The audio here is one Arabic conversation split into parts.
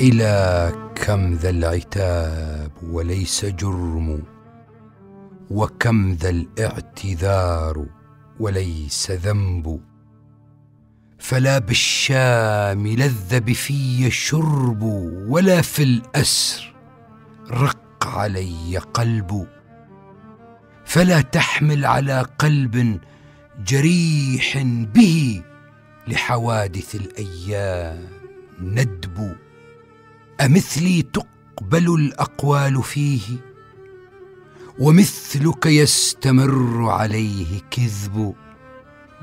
إلى كم ذا العتاب وليس جرم وكم ذا الاعتذار وليس ذنب. فلا بالشام لذ بفي شرب ولا في الأسر رق علي قلب. فلا تحمل على قلب جريح به لحوادث الأيام ندب. أمثلي تقبل الأقوال فيه ومثلك يستمر عليه كذب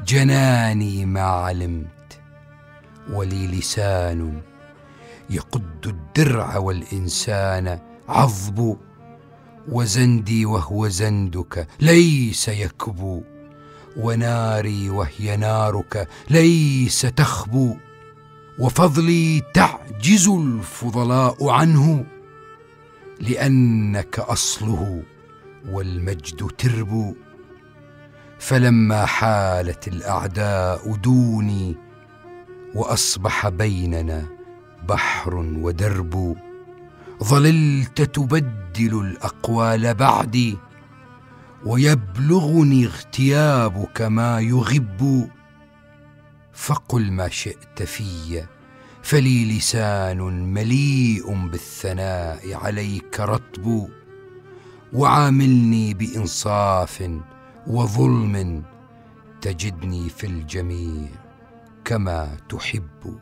جناني ما علمت ولي لسان يقد الدرع والإنسان عظب وزندي وهو زندك ليس يكبو وناري وهي نارك ليس تخبو وفضلي تعجز الفضلاء عنه لأنك أصله والمجد تربو فلما حالت الأعداء دوني وأصبح بيننا بحر ودرب ظللت تبدل الأقوال بعدي ويبلغني اغتيابك ما يغب. فقل ما شئت في فلي لسان مليء بالثناء عليك رطب وعاملني بإنصاف وظلم تجدني في الجميع كما تحب.